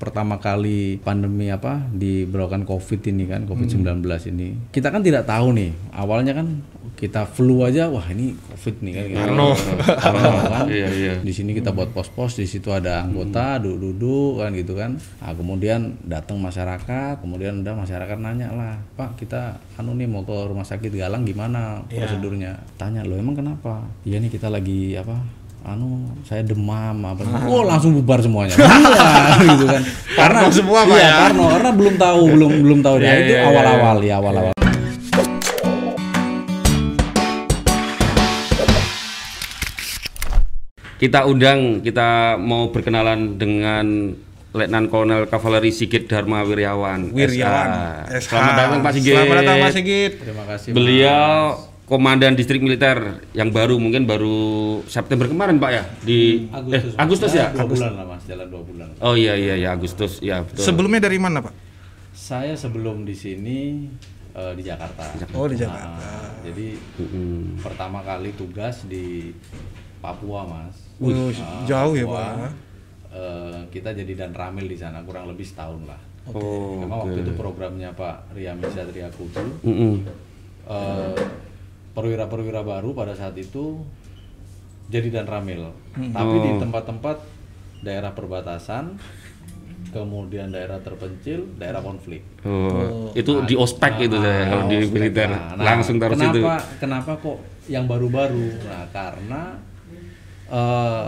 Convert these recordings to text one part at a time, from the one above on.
pertama kali pandemi apa diberlakukan COVID ini kan COVID-19 ini. Kita kan tidak tahu nih awalnya kan kita flu aja wah ini COVID nih kan. Parno. Parno kan. Iya, iya. di sini kita buat pos-pos di situ ada anggota duduk-duduk kan gitu kan. Nah, kemudian datang masyarakat kemudian udah masyarakat nanya lah pak kita anu nih mau ke rumah sakit Galang gimana prosedurnya? Tanya lo emang kenapa? Iya nih kita lagi apa anu saya demam apa oh langsung bubar semuanya Iya, gitu kan karena Parno semua, Pak, iya, ya? Parno karena belum tahu belum belum tahu Nah, Iya, itu iya, iya, awal-awal ya awal-awal Kita undang, kita mau berkenalan dengan Letnan Kolonel Kavaleri Sigit Dharma Wiryawan. Wiryawan. SH. SH. Selamat datang Pak Sigit. Selamat datang Pak Sigit. terima kasih Beliau Komandan Distrik Militer yang baru mungkin baru September kemarin Pak ya di Agustus, eh, Agustus ya. dua bulan lah mas jalan dua bulan Oh iya iya ya Agustus ya betul. Sebelumnya dari mana Pak? Saya sebelum di sini eh, di Jakarta. Oh, di Jakarta. Nah, jadi Mm-mm. pertama kali tugas di Papua, Mas. Wih, Nah, jauh ya Pak. eh, kita jadi dan ramil di sana kurang lebih setahun lah. Oh. Memang waktu itu programnya Pak Riami Satria Kudu. Mm-mm. eh, perwira-perwira baru pada saat itu jadi dan ramil. Tapi di tempat-tempat daerah perbatasan, kemudian daerah terpencil, daerah konflik. Oh, itu di ospek itu saya kalau di militer Nah, nah, langsung taruh kenapa, situ. Kenapa kok yang baru-baru? Nah, karena eh,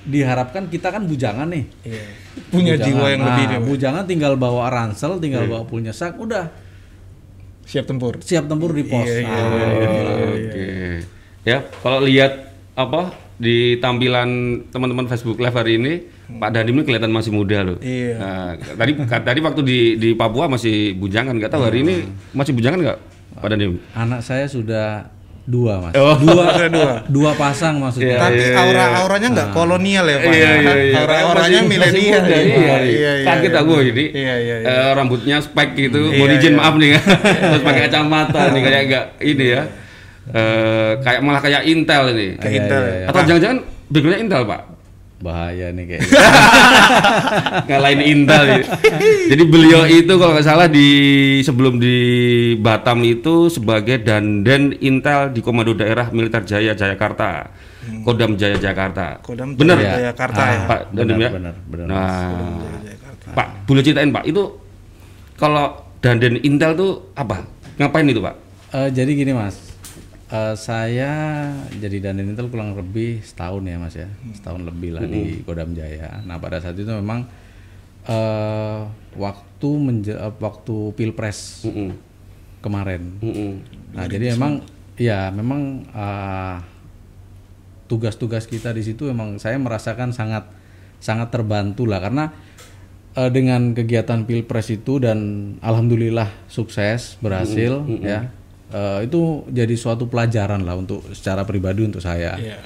diharapkan kita kan bujangan nih. Iya. Punya Bujangan. jiwa yang Nah, lebih. Bujangan tinggal bawa ransel, tinggal Iya. bawa punya sak, udah Siap tempur. siap tempur di pos. Iya, iya, Nah, Oh, Oke. Ya, kalau lihat apa di tampilan teman-teman Facebook Live hari ini, Pak Dandim ini kelihatan masih muda loh. Iya. Nah, tadi tadi waktu di di Papua masih bujangan, nggak tahu hari ini masih bujangan nggak, Pak Dandim? Anak saya sudah dua mas, Oh. dua, dua. dua pasang maksudnya. Tapi aura-auranya nggak kolonial ya Pak. Iya, iya, iya. Aura-auranya Masih- milenial. ya, iya, Pak. iya. Kaget aku ini. Iya, iya, iya. Eh, rambutnya spek gitu, Iya, mau izin iya. maaf nih kan. Terus pakai kacamata nih kayak enggak ini ya. Eh, kayak malah kayak Intel ini. Kayak Iya, Intel. iya, iya. Atau jangan-jangan backgroundnya Intel, Pak? Bahaya nih kayaknya. ngalahin Intel ya. Jadi beliau itu kalau nggak salah di sebelum di Batam itu sebagai danden Intel di Komando Daerah Militer Jaya Jayakarta, Kodam Jaya Jakarta. Kodam bener Jaya Jakarta ya. Pak Dandim ya. benar, benar, Nah, Pak boleh ceritain Pak itu kalau danden Intel tuh apa? Ngapain itu Pak? Eh, jadi gini mas, Eh, saya jadi dandan Intel kurang lebih setahun ya mas ya, setahun lebih lah di Kodam Jaya. Nah pada saat itu memang eh waktu menje- eh, waktu pilpres Mm-mm. kemarin. Mm-mm. Nah jadi memang ya memang eh, tugas-tugas kita di situ memang saya merasakan sangat sangat terbantu lah karena dengan kegiatan pilpres itu dan alhamdulillah sukses berhasil ya eh, itu jadi suatu pelajaran lah untuk secara pribadi untuk saya. Iya.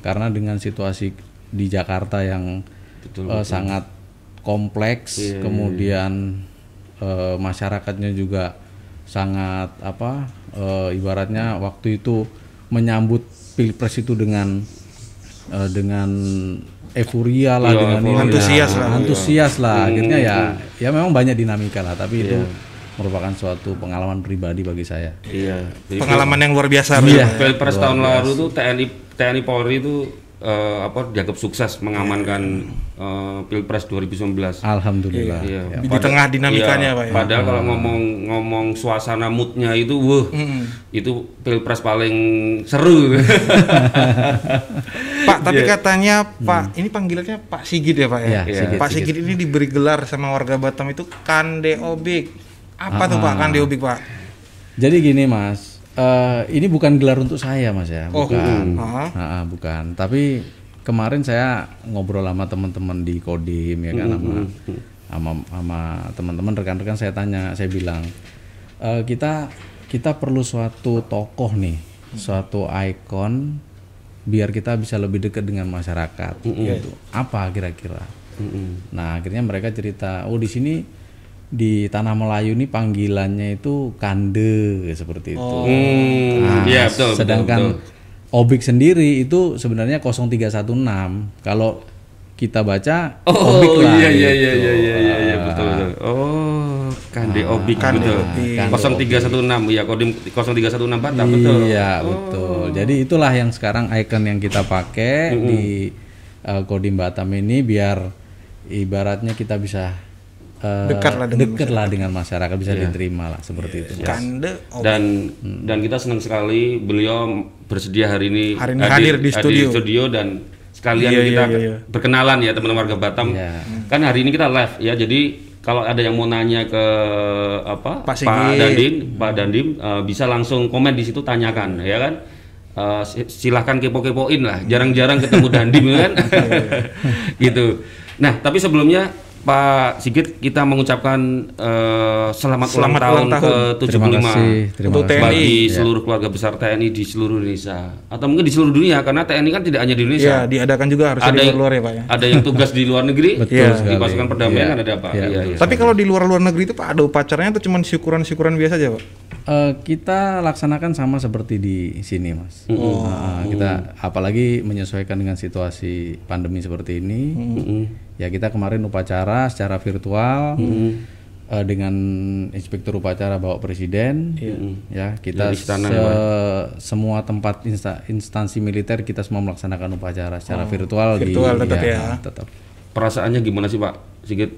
karena dengan situasi di Jakarta yang eh, sangat kompleks kemudian eh, masyarakatnya juga sangat apa eh, ibaratnya waktu itu menyambut pilpres itu dengan eh, dengan euforia lah Iya, dengan ini antusias lah, lah. antusias lah. Akhirnya ya ya memang banyak dinamika lah tapi itu merupakan suatu pengalaman pribadi bagi saya Iya. Jadi Pengalaman yang luar biasa. Iya. Pilpres tahun lalu tuh TNI TNI Polri itu eh, apa dianggap sukses mengamankan eh, Pilpres 2019. alhamdulillah Iya. Di Pada- tengah dinamikanya, iya, Pak, ya. Padahal kalau ngomong ngomong suasana moodnya itu, wah, itu pilpres paling seru. Pak, tapi katanya Pak, ini panggilannya Pak Sigit ya Pak ya? Iya, Iya. Sigit, Pak Sigit. Sigit ini diberi gelar sama warga Batam itu Kande Apa tuh Pak Kande Obik Pak? Jadi gini mas, eh, ini bukan gelar untuk saya mas ya, Oh, bukan, ah. Ah, ah, bukan. Tapi kemarin saya ngobrol sama teman-teman di Kodim ya kan, sama sama, sama teman-teman rekan-rekan saya tanya, saya bilang "Eh, kita kita perlu suatu tokoh nih, suatu ikon biar kita bisa lebih dekat dengan masyarakat. Gitu. Apa kira-kira? Nah akhirnya mereka cerita, oh di sini di tanah Melayu ini panggilannya itu kande seperti itu. Hmm, Nah, iya betul. betul, sedangkan betul. obik sendiri itu sebenarnya 0316. Kalau kita baca Oh, obik lah. iya, iya, gitu. iya, iya, Kande Obik Kande betul. Obik. Kande 0316 ya kodim 0316 Batam betul. Iya betul. Jadi itulah yang sekarang icon yang kita pakai di uh, Kodim Batam ini biar ibaratnya kita bisa uh, Dekat lah dengan dekat lah dengan masyarakat bisa diterima lah seperti itu. Kande oh, Dan dan kita senang sekali beliau bersedia hari ini Hari ini hadir di studio. dan sekalian Iya, kita iya, iya. berkenalan ya teman-teman warga Batam. Iya. Kan hari ini kita live ya. Jadi kalau ada yang mau nanya ke apa Pak Sigit. Dandim, Pak Dandim eh, bisa langsung komen di situ tanyakan ya kan. Eh, si- silahkan kepo-kepoin lah. Jarang-jarang ketemu Dandim ya kan. gitu. Nah, tapi sebelumnya Pak Sigit kita mengucapkan eh, selamat, Selamat ulang ulang tahun ke 75 Terima kasih, terima Untuk. TNI. bagi seluruh keluarga besar TNI di seluruh Indonesia atau mungkin di seluruh dunia karena TNI kan tidak hanya di Iya, Indonesia. diadakan juga harus ada di yang luar ya Pak ya. ada yang tugas di luar negeri, Betul Iya. di pasukan perdamaian Iya. ada Pak. Iya, Iya, betul iya. Tapi kalau di luar-luar negeri itu Pak ada upacaranya atau cuma syukuran-syukuran biasa aja Pak? Eh, kita laksanakan sama seperti di sini, Mas. Nah, kita apalagi menyesuaikan dengan situasi pandemi seperti ini. Ya kita kemarin upacara secara virtual eh, dengan inspektur upacara bawa presiden. Ya kita istana, se- semua tempat insta- instansi militer kita semua melaksanakan upacara secara virtual. di- Virtual tetap ya. tetap. Perasaannya gimana sih Pak Sigit?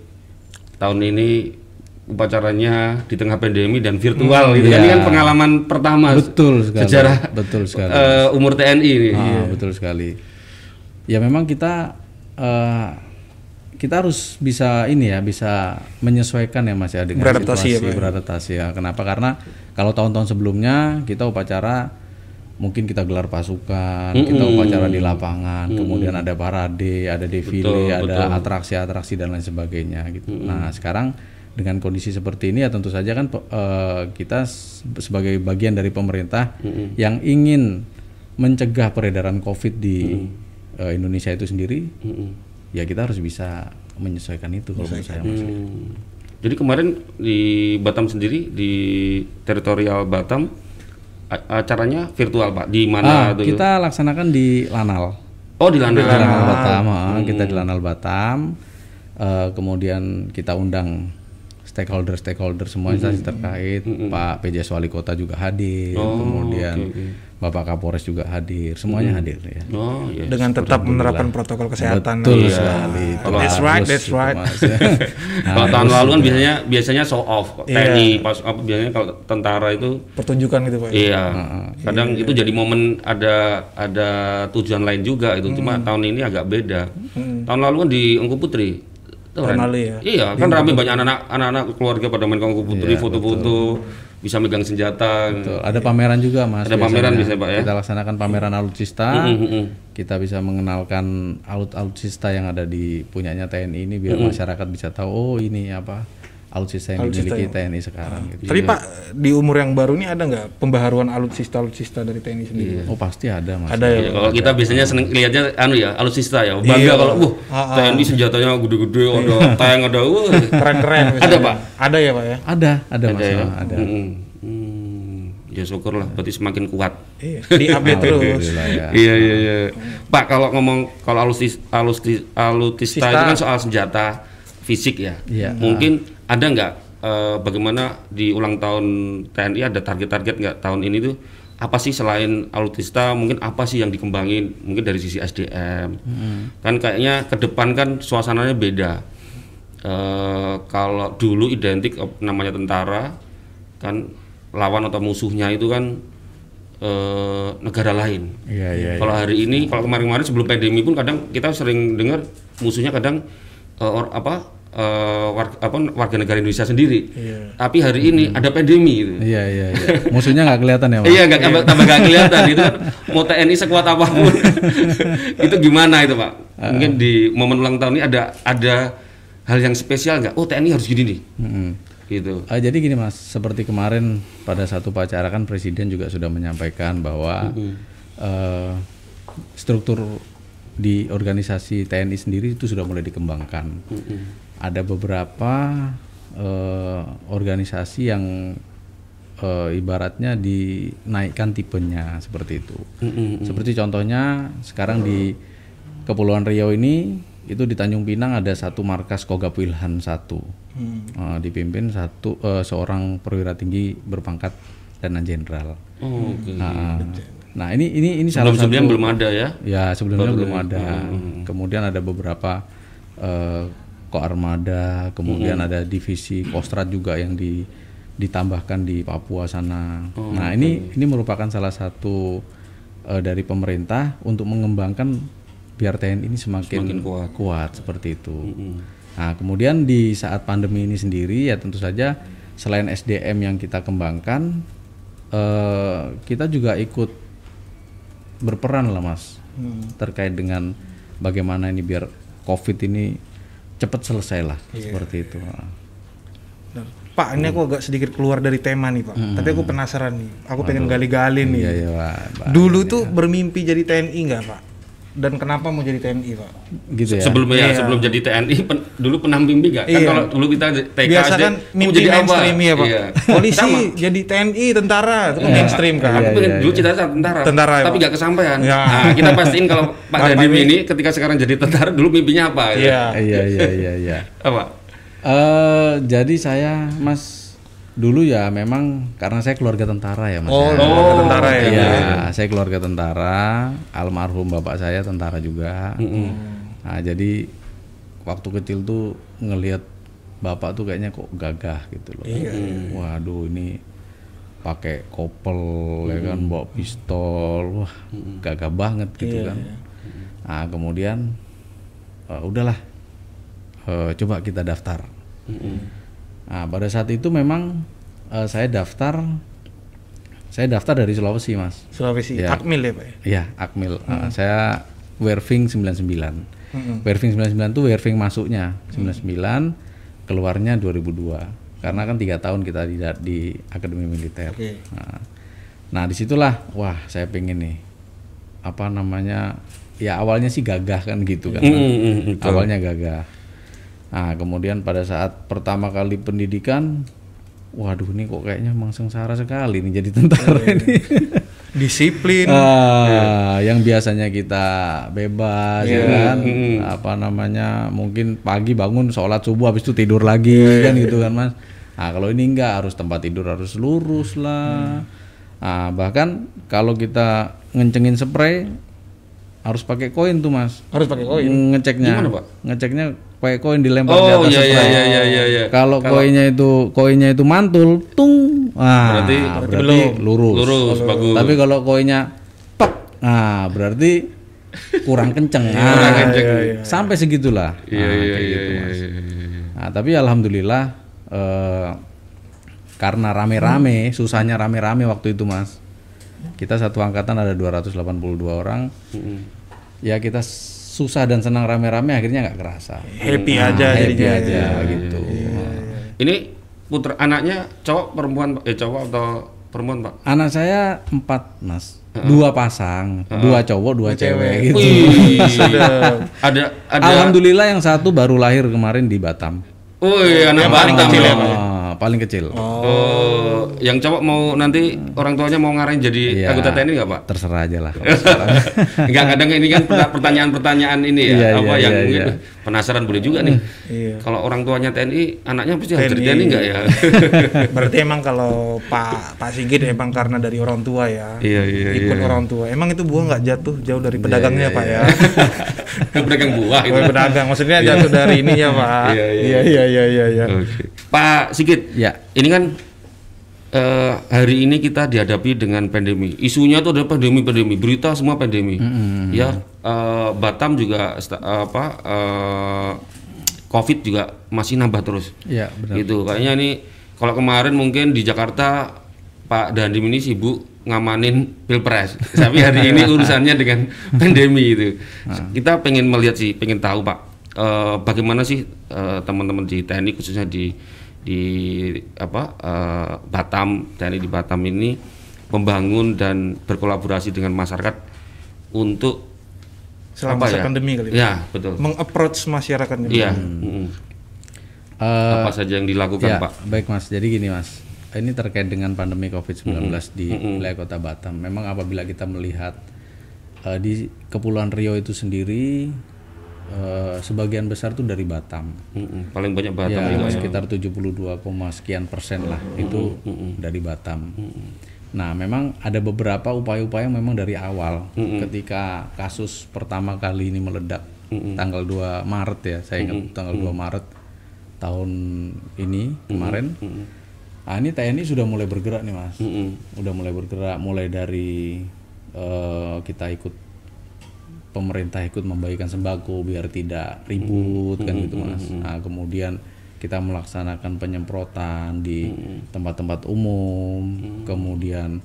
Tahun ini upacaranya di tengah pandemi dan virtual gitu. kan. Ini kan pengalaman pertama Betul sekali. sejarah Betul sekali. eh, umur TNI ini. Ah, betul sekali. Ya memang kita eh, kita harus bisa ini ya bisa menyesuaikan ya mas ya dengan Beradaptasi ya, situasi Pak. beradaptasi ya. Kenapa? Karena kalau tahun-tahun sebelumnya kita upacara mungkin kita gelar pasukan, kita upacara di lapangan, kemudian ada parade, ada defile, ada atraksi-atraksi dan lain sebagainya gitu. Nah sekarang dengan kondisi seperti ini ya tentu saja kan eh, kita sebagai bagian dari pemerintah yang ingin mencegah peredaran COVID di eh, Indonesia itu sendiri, ya kita harus bisa menyesuaikan itu kalau menurut saya. Hmm. Jadi kemarin di Batam sendiri di teritorial Batam acaranya virtual Pak. Di Ah, mana tuh? kita laksanakan di Lanal. Oh di Lanal. Di Lanal Batam, ah, kita di Lanal Batam. Eh, kemudian kita undang stakeholder stakeholder semua instansi terkait. Pak PJS Wali Kota juga hadir, kemudian Bapak Kapolres juga hadir, semuanya hadir ya. Oh iya. Dengan tetap menerapkan protokol kesehatan. Betul Iya. sekali. itu That's harus right, that's right. Mas. Kalau tahun lalu kan biasanya biasanya show off kok. Iya. TNI pas apa biasanya kalau tentara itu Pertunjukan gitu Pak. iya. Kadang itu jadi momen ada ada tujuan lain juga itu. Cuma tahun ini agak beda. Tahun lalu kan di Engku Putri. Tahun lalu ya. Iya, kan rame banyak anak-anak anak-anak keluarga pada main ke Engku Putri, foto-foto, bisa megang senjata. Betul. Ada pameran juga mas. Ada pameran bisa, Pak, ya? Kita laksanakan pameran alutsista. Kita bisa mengenalkan alut-alutsista yang ada di punyanya TNI ini biar masyarakat bisa tahu oh ini apa alutsista yang dimiliki TNI sekarang. Gitu. Tapi Pak di umur yang baru ini ada nggak pembaharuan alutsista alutsista dari TNI sendiri? Oh pasti ada mas. Ada ya. Iya, kalau kita biasanya seneng lihatnya anu ya, alutsista ya. Bangga kalau wah TNI senjatanya gede-gede, ada tank, ada wah. Keren-keren. Ada. Pak? Ada ya Pak ya. Ada, ada mas. ya? ah, Ada. Hmm, Ya syukurlah, berarti semakin kuat. Iya. Di update terus. Ya. Iya iya iya. Pak kalau ngomong kalau alutis alutis alutista itu kan soal senjata fisik ya. Iya. Mungkin ada nggak eh, bagaimana di ulang tahun TNI ada target-target nggak tahun ini tuh? Apa sih selain alutista mungkin apa sih yang dikembangin? Mungkin dari sisi SDM kan kayaknya ke depan kan suasananya beda. Eh, kalau dulu identik eh, namanya tentara kan lawan atau musuhnya itu kan eh, negara lain. Iya iya. kalau hari ini, kalau kemarin-kemarin sebelum pandemi pun kadang kita sering dengar musuhnya kadang eh, or- apa eh, warga, apa warga negara Indonesia sendiri. Tapi hari ini ada pandemi gitu. Iya iya. iya. Musuhnya nggak kelihatan ya mas. Iya, nggak tambah tambah nggak kelihatan itu kan mau TNI sekuat apa pun itu gimana itu pak? Mungkin di momen ulang tahun ini ada ada hal yang spesial nggak? Oh TNI harus gini nih, Mm-mm. gitu. Ah, jadi gini mas, seperti kemarin pada satu upacara kan presiden juga sudah menyampaikan bahwa eh, struktur di organisasi TNI sendiri itu sudah mulai dikembangkan. Ada beberapa eh, organisasi yang eh, ibaratnya dinaikkan tipenya seperti itu. Seperti contohnya sekarang di Kepulauan Riau ini itu di Tanjung Pinang ada satu markas Kogab Wilhan satu, Eh, dipimpin satu eh, seorang perwira tinggi berpangkat Letnan Jenderal. Oh, oke. Nah, nah, ini ini ini salah Sebelum satu sebelumnya belum ada ya. Ya sebelumnya belum ada. Kemudian ada beberapa koarmada, kemudian ada divisi Kostrad juga yang di ditambahkan di Papua sana. nah ini ini merupakan salah satu eh, dari pemerintah untuk mengembangkan biar TNI ini semakin, kuat. seperti itu. Nah kemudian di saat pandemi ini sendiri ya tentu saja selain SDM yang kita kembangkan, eh, kita juga ikut berperan lah mas terkait dengan bagaimana ini biar covid ini cepat selesai lah seperti itu Nah, Pak, ini aku agak sedikit keluar dari tema nih Pak. Tapi aku penasaran nih. Aku pengen gali-gali nih. iya iya Pak. Pak. Dulu tuh bermimpi jadi TNI nggak Pak? Dan kenapa mau jadi TNI Pak? gitu ya Sebelumnya ya, sebelum jadi TNI pen- dulu pernah mimpi nggak? Kan Iya. kalau dulu kita TK Biasa aja, kan mau mimpi jadi apa? mainstream ya Pak. Iya. Polisi, jadi TNI, tentara, itu kan mainstream kan. Aku Iya, iya, dulu cita tentara, Tentara ya, tapi nggak kesampaian. Ya. Nah, kita pastiin kalau Pak Dandim. ini ketika sekarang jadi tentara dulu mimpinya apa? ya? Iya. iya iya iya iya Apa? Eh, jadi saya mas dulu ya memang karena saya keluarga tentara ya mas Oh, ya. keluarga tentara ya. Iya, saya keluarga tentara, almarhum bapak saya tentara juga. Nah, jadi waktu kecil tuh ngelihat bapak tuh kayaknya kok gagah gitu loh. Waduh, ini pakai kopel ya kan, bawa pistol, wah gagah banget gitu kan. Nah, kemudian eh, udahlah, eh, coba kita daftar. Nah, pada saat itu memang eh, saya daftar saya daftar dari Sulawesi, Mas. Sulawesi, Iya. Akmil ya Pak ya? Iya, Akmil. Eh, saya Werving 99. Werving 99 tuh Werving masuknya 99, keluarnya 2002. Karena kan tiga tahun kita di, di Akademi Militer. Oke. Nah, nah di situlah, wah saya pengen nih apa namanya ya awalnya sih gagah kan gitu kan Mas. Mm, mm, mm, awalnya gagah nah kemudian pada saat pertama kali pendidikan waduh ini kok kayaknya emang sengsara sekali nih jadi tentara Iya, ini. Disiplin. Ah, yang biasanya kita bebas Iya, ya kan? Apa namanya mungkin pagi bangun sholat subuh habis itu tidur lagi Iya, kan gitu kan mas? Nah kalau ini enggak harus tempat tidur harus lurus lah. Nah, bahkan kalau kita ngencengin spray harus pakai koin tuh mas. Harus pakai koin. ngeceknya. Gimana, Pak? ngeceknya pakai koin dilempar di Oh atas iya iya iya iya iya. iya. kalau koinnya itu koinnya itu mantul tung ah, Berarti- berarti, lurus Lurus, bagus. tapi kalau koinnya pek, nah berarti kurang kenceng. Nah, Kurang kenceng. Sampai segitulah. Iya Nah, iya iya. gitu, iya, iya, iya. Nah, tapi alhamdulillah eh, karena rame-rame, susahnya rame-rame waktu itu, Mas. Kita satu angkatan ada 282 orang. Ya kita susah dan senang rame-rame akhirnya nggak kerasa. Happy Nah, aja happy jadinya. aja gitu. Ini putra anaknya cowok perempuan eh cowok atau perempuan Pak? Anak saya empat, Mas. Dua pasang, dua cowok, dua cewek gitu. Wih, ada ada. Alhamdulillah yang satu baru lahir kemarin di Batam. Wih, anak paling Batam kecil ya. ya, Pak? Ah, paling kecil. Oh, yang cowok mau nanti orang tuanya mau ngarahin jadi Iya. anggota TNI nggak Pak? Terserah aja lah. Enggak kadang ini kan perta- pertanyaan-pertanyaan ini ya, Iya, apa iya, yang iya, mungkin iya. penasaran boleh juga nih. Iya. Kalau orang tuanya TNI, anaknya pasti harus jadi TNI. Enggak ya? Berarti emang kalau Pak Pak Sigit emang karena dari orang tua ya. Iya, iya, Ikut iya. orang tua. Emang itu buah nggak jatuh jauh dari pedagangnya Pak ya? Pedagang buah itu. Oh, pedagang. Maksudnya jatuh dari ininya Pak. Iya, iya. Iya iya iya iya. Oke. Pak Sigit, Ya. ini kan eh, hari ini kita dihadapi dengan pandemi. Isunya itu adalah pandemi-pandemi, berita semua pandemi. Ya, eh, Batam juga sta- apa eh, COVID juga masih nambah terus. Iya, benar. Gitu. Kayaknya ini kalau kemarin mungkin di Jakarta Pak Dandim ini sibuk ngamanin pilpres. Tapi hari ini urusannya dengan pandemi itu. Kita pengen melihat sih, pengen tahu Pak, eh, bagaimana sih eh, teman-teman di TNI khususnya di di apa eh, Batam TNI di Batam ini membangun dan berkolaborasi dengan masyarakat untuk Selama apa masa ya? pandemi kali. Ya betul. Mengapproach masyarakatnya. Iya. mm. Eh, apa saja yang dilakukan ya, Pak? baik Mas. Jadi gini Mas, ini terkait dengan pandemi COVID-19 di wilayah Kota Batam. Memang apabila kita melihat eh, di Kepulauan Rio itu sendiri eh, sebagian besar tuh dari Batam. Mm-mm. Paling banyak Batam ya, juga ya. sekitar 72, sekian persen lah itu dari Batam. Nah, memang ada beberapa upaya-upaya memang dari awal ketika kasus pertama kali ini meledak tanggal 2 Maret ya, saya ingat tanggal 2 Maret tahun ini kemarin. Nah, ini TNI sudah mulai bergerak nih, Mas. Mm-mm. Udah mulai bergerak mulai dari eh, kita ikut pemerintah ikut membagikan sembako biar tidak ribut kan gitu mas. Nah, kemudian kita melaksanakan penyemprotan di tempat-tempat umum, kemudian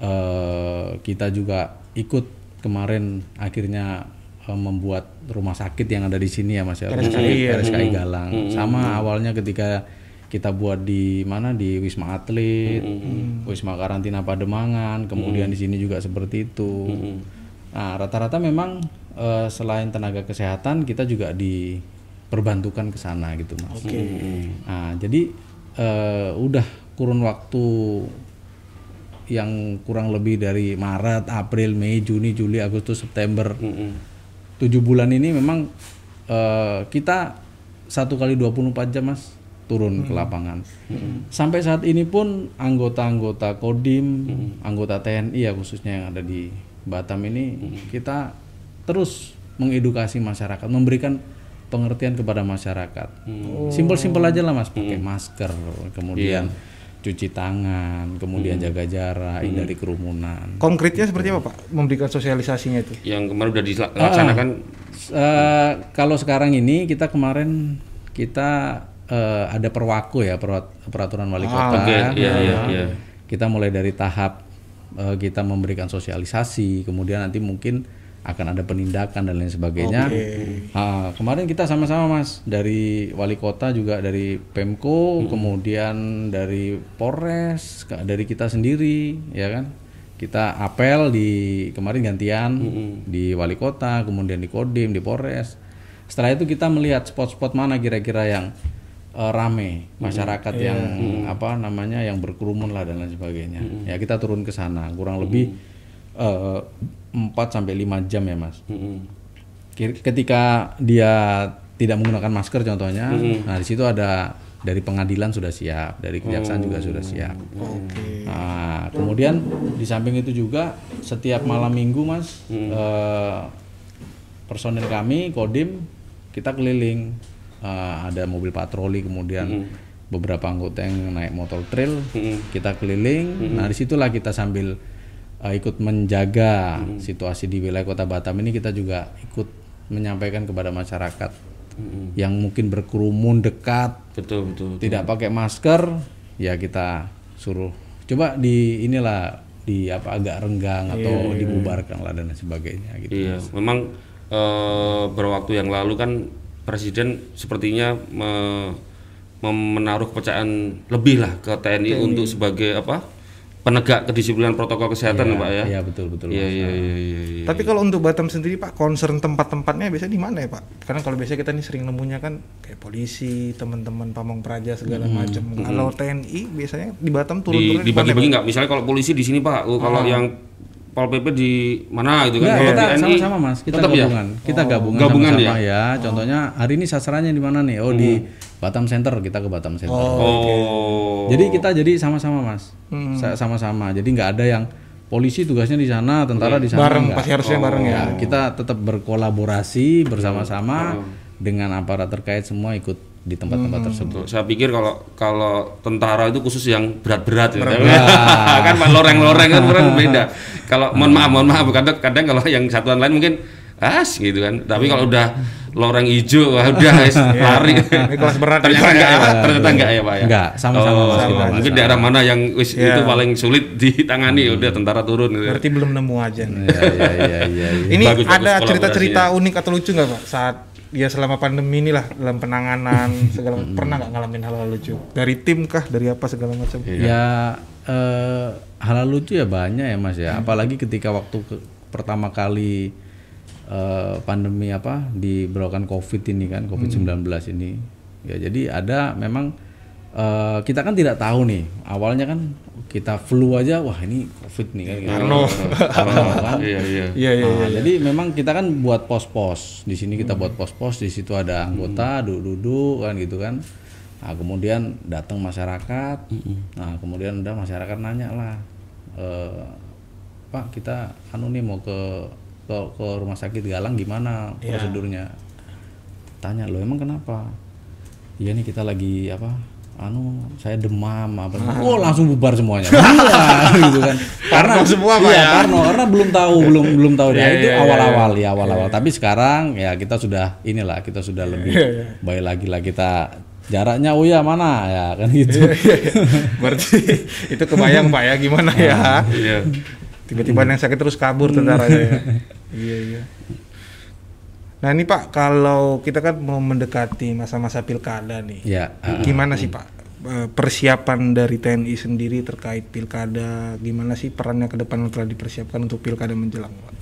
eh, kita juga ikut kemarin akhirnya eh, membuat rumah sakit yang ada di sini ya mas ya, rumah sakit RSKI Galang. Sama awalnya ketika kita buat di mana? Di Wisma Atlet, Wisma Karantina Pademangan, kemudian di sini juga seperti itu. Nah, rata-rata memang eh, selain tenaga kesehatan kita juga diperbantukan ke sana gitu, Mas. Nah, jadi eh, udah kurun waktu yang kurang lebih dari Maret, April, Mei, Juni, Juli, Agustus, September. Tujuh bulan ini memang eh, kita satu kali 24 jam, Mas, turun ke lapangan. Sampai saat ini pun anggota-anggota Kodim, anggota TNI ya khususnya yang ada di Batam ini kita terus mengedukasi masyarakat, memberikan pengertian kepada masyarakat. Simpel-simpel aja lah Mas, pakai masker, kemudian cuci tangan, kemudian jaga jarak, hindari kerumunan. Konkretnya seperti apa Pak? Memberikan sosialisasinya itu. Yang kemarin udah dilaksanakan Eh, kalau sekarang ini kita kemarin kita eh, ada perwaku ya perat- peraturan wali kota. oke, iya, Nah, iya, iya. Kita mulai dari tahap eh, kita memberikan sosialisasi, kemudian nanti mungkin akan ada penindakan dan lain sebagainya. Ah, kemarin kita sama-sama mas dari wali kota juga dari Pemko, kemudian dari Polres, dari kita sendiri, ya kan? Kita apel di kemarin gantian di wali kota, kemudian di Kodim, di Polres. Setelah itu kita melihat spot-spot mana kira-kira yang eh, rame masyarakat yang apa namanya yang berkerumun lah dan lain sebagainya. Ya kita turun ke sana kurang lebih eh, 4 sampai 5 jam ya Mas. Kir- Ketika dia tidak menggunakan masker contohnya, nah di situ ada dari pengadilan sudah siap, dari kejaksaan juga sudah siap. Nah, kemudian di samping itu juga setiap malam minggu mas, eh, personil kami kodim kita keliling, Eh, ada mobil patroli kemudian beberapa anggota yang naik motor trail. Kita keliling. Nah di situlah kita sambil eh, ikut menjaga situasi di wilayah kota Batam ini. Kita juga ikut menyampaikan kepada masyarakat yang mungkin berkerumun dekat betul betul. tidak pakai masker ya kita suruh. Coba di inilah di apa agak renggang atau dibubarkan lah dan sebagainya gitu. Iya, memang eh, beberapa waktu yang lalu kan presiden sepertinya me- mem- menaruh kepercayaan lebih lah ke TNI untuk sebagai apa penegak kedisiplinan protokol kesehatan, Pak ya. Iya betul betul. Iya iya iya iya. iya. Tapi kalau untuk Batam sendiri Pak, concern tempat-tempatnya biasanya di mana ya Pak? Karena kalau biasanya kita nih sering nemunya kan kayak polisi, teman-teman pamong praja segala macam. Kalau TNI biasanya di Batam turun-turun di mana? dibagi-bagi nggak? Misalnya kalau polisi di sini Pak, oh, kalau yang Pol PP di mana gitu kan? Enggak, Kalau kita TNI sama-sama Mas, kita tetap ya? gabungan. Kita gabungan Gabungan sama-sama ya. Contohnya hari ini sasarannya di mana nih? Oh di Batam Center, kita ke Batam Center. Oh. Jadi kita jadi sama-sama Mas. Sa- Sama-sama. Jadi nggak ada yang polisi tugasnya di sana, tentara di sana. Bareng, nggak. pasti harusnya bareng ya. Ya, kita tetap berkolaborasi bersama-sama dengan aparat terkait semua ikut di tempat-tempat tersebut. Saya pikir kalau kalau tentara itu khusus yang berat-berat ya. kan Pak loreng-loreng kan orang beda. Kalau mohon maaf mohon maaf kadang kadang kalau yang satuan lain mungkin as gitu kan. Tapi kalau udah loreng hijau wah udah wis, lari. Ini kelas berat Ternyata enggak ya Pak. Ternyata enggak ya Pak ya. Enggak, sama-sama, Oh, kita, Mas. Mungkin daerah mana yang wis itu paling sulit ditangani udah tentara turun gitu. Berarti belum nemu aja nih. Iya iya iya iya. iya. Ini Bagus, bagus ada cerita-cerita kolaborasinya. unik atau lucu nggak Pak saat ya selama pandemi ini lah dalam penanganan segala pernah nggak ngalamin hal-hal lucu dari tim kah dari apa segala macam Ya eh, hal lucu ya banyak ya mas ya. Apalagi ketika waktu ke- pertama kali eh, pandemi apa diberlakukan COVID ini kan COVID 19 ini. Ya jadi ada memang eh, kita kan tidak tahu nih. Awalnya kan kita flu aja wah ini covid nih kan. Kan. Iya iya. Iya iya. Nah, jadi memang kita kan buat pos-pos. Di sini kita buat pos-pos di situ ada anggota duduk-duduk kan gitu kan. Nah kemudian datang masyarakat. Nah kemudian udah masyarakat nanya lah eh, pak kita anu nih mau ke ke, ke rumah sakit Galang gimana prosedurnya? Tanya lo emang kenapa? Iya nih kita lagi apa anu saya demam apa oh langsung bubar semuanya. Iya, gitu kan. Karena semua, Pak, iya, ya? Parno karena belum tahu belum belum tahu. Iya, Nah, itu iya, awal-awal ya awal-awal. Tapi sekarang ya kita sudah inilah kita sudah lebih baik lagi lah kita jaraknya oh ya mana? Ya kan gitu. Berarti itu kebayang Pak ya gimana ya. Tiba-tiba yang sakit terus kabur tentaranya ya. Iya iya. Nah ini Pak kalau kita kan mau mendekati masa-masa pilkada nih. ya ah, Gimana sih Pak eh, persiapan dari TNI sendiri terkait pilkada? Gimana sih perannya ke depan yang telah dipersiapkan untuk pilkada menjelang Pak?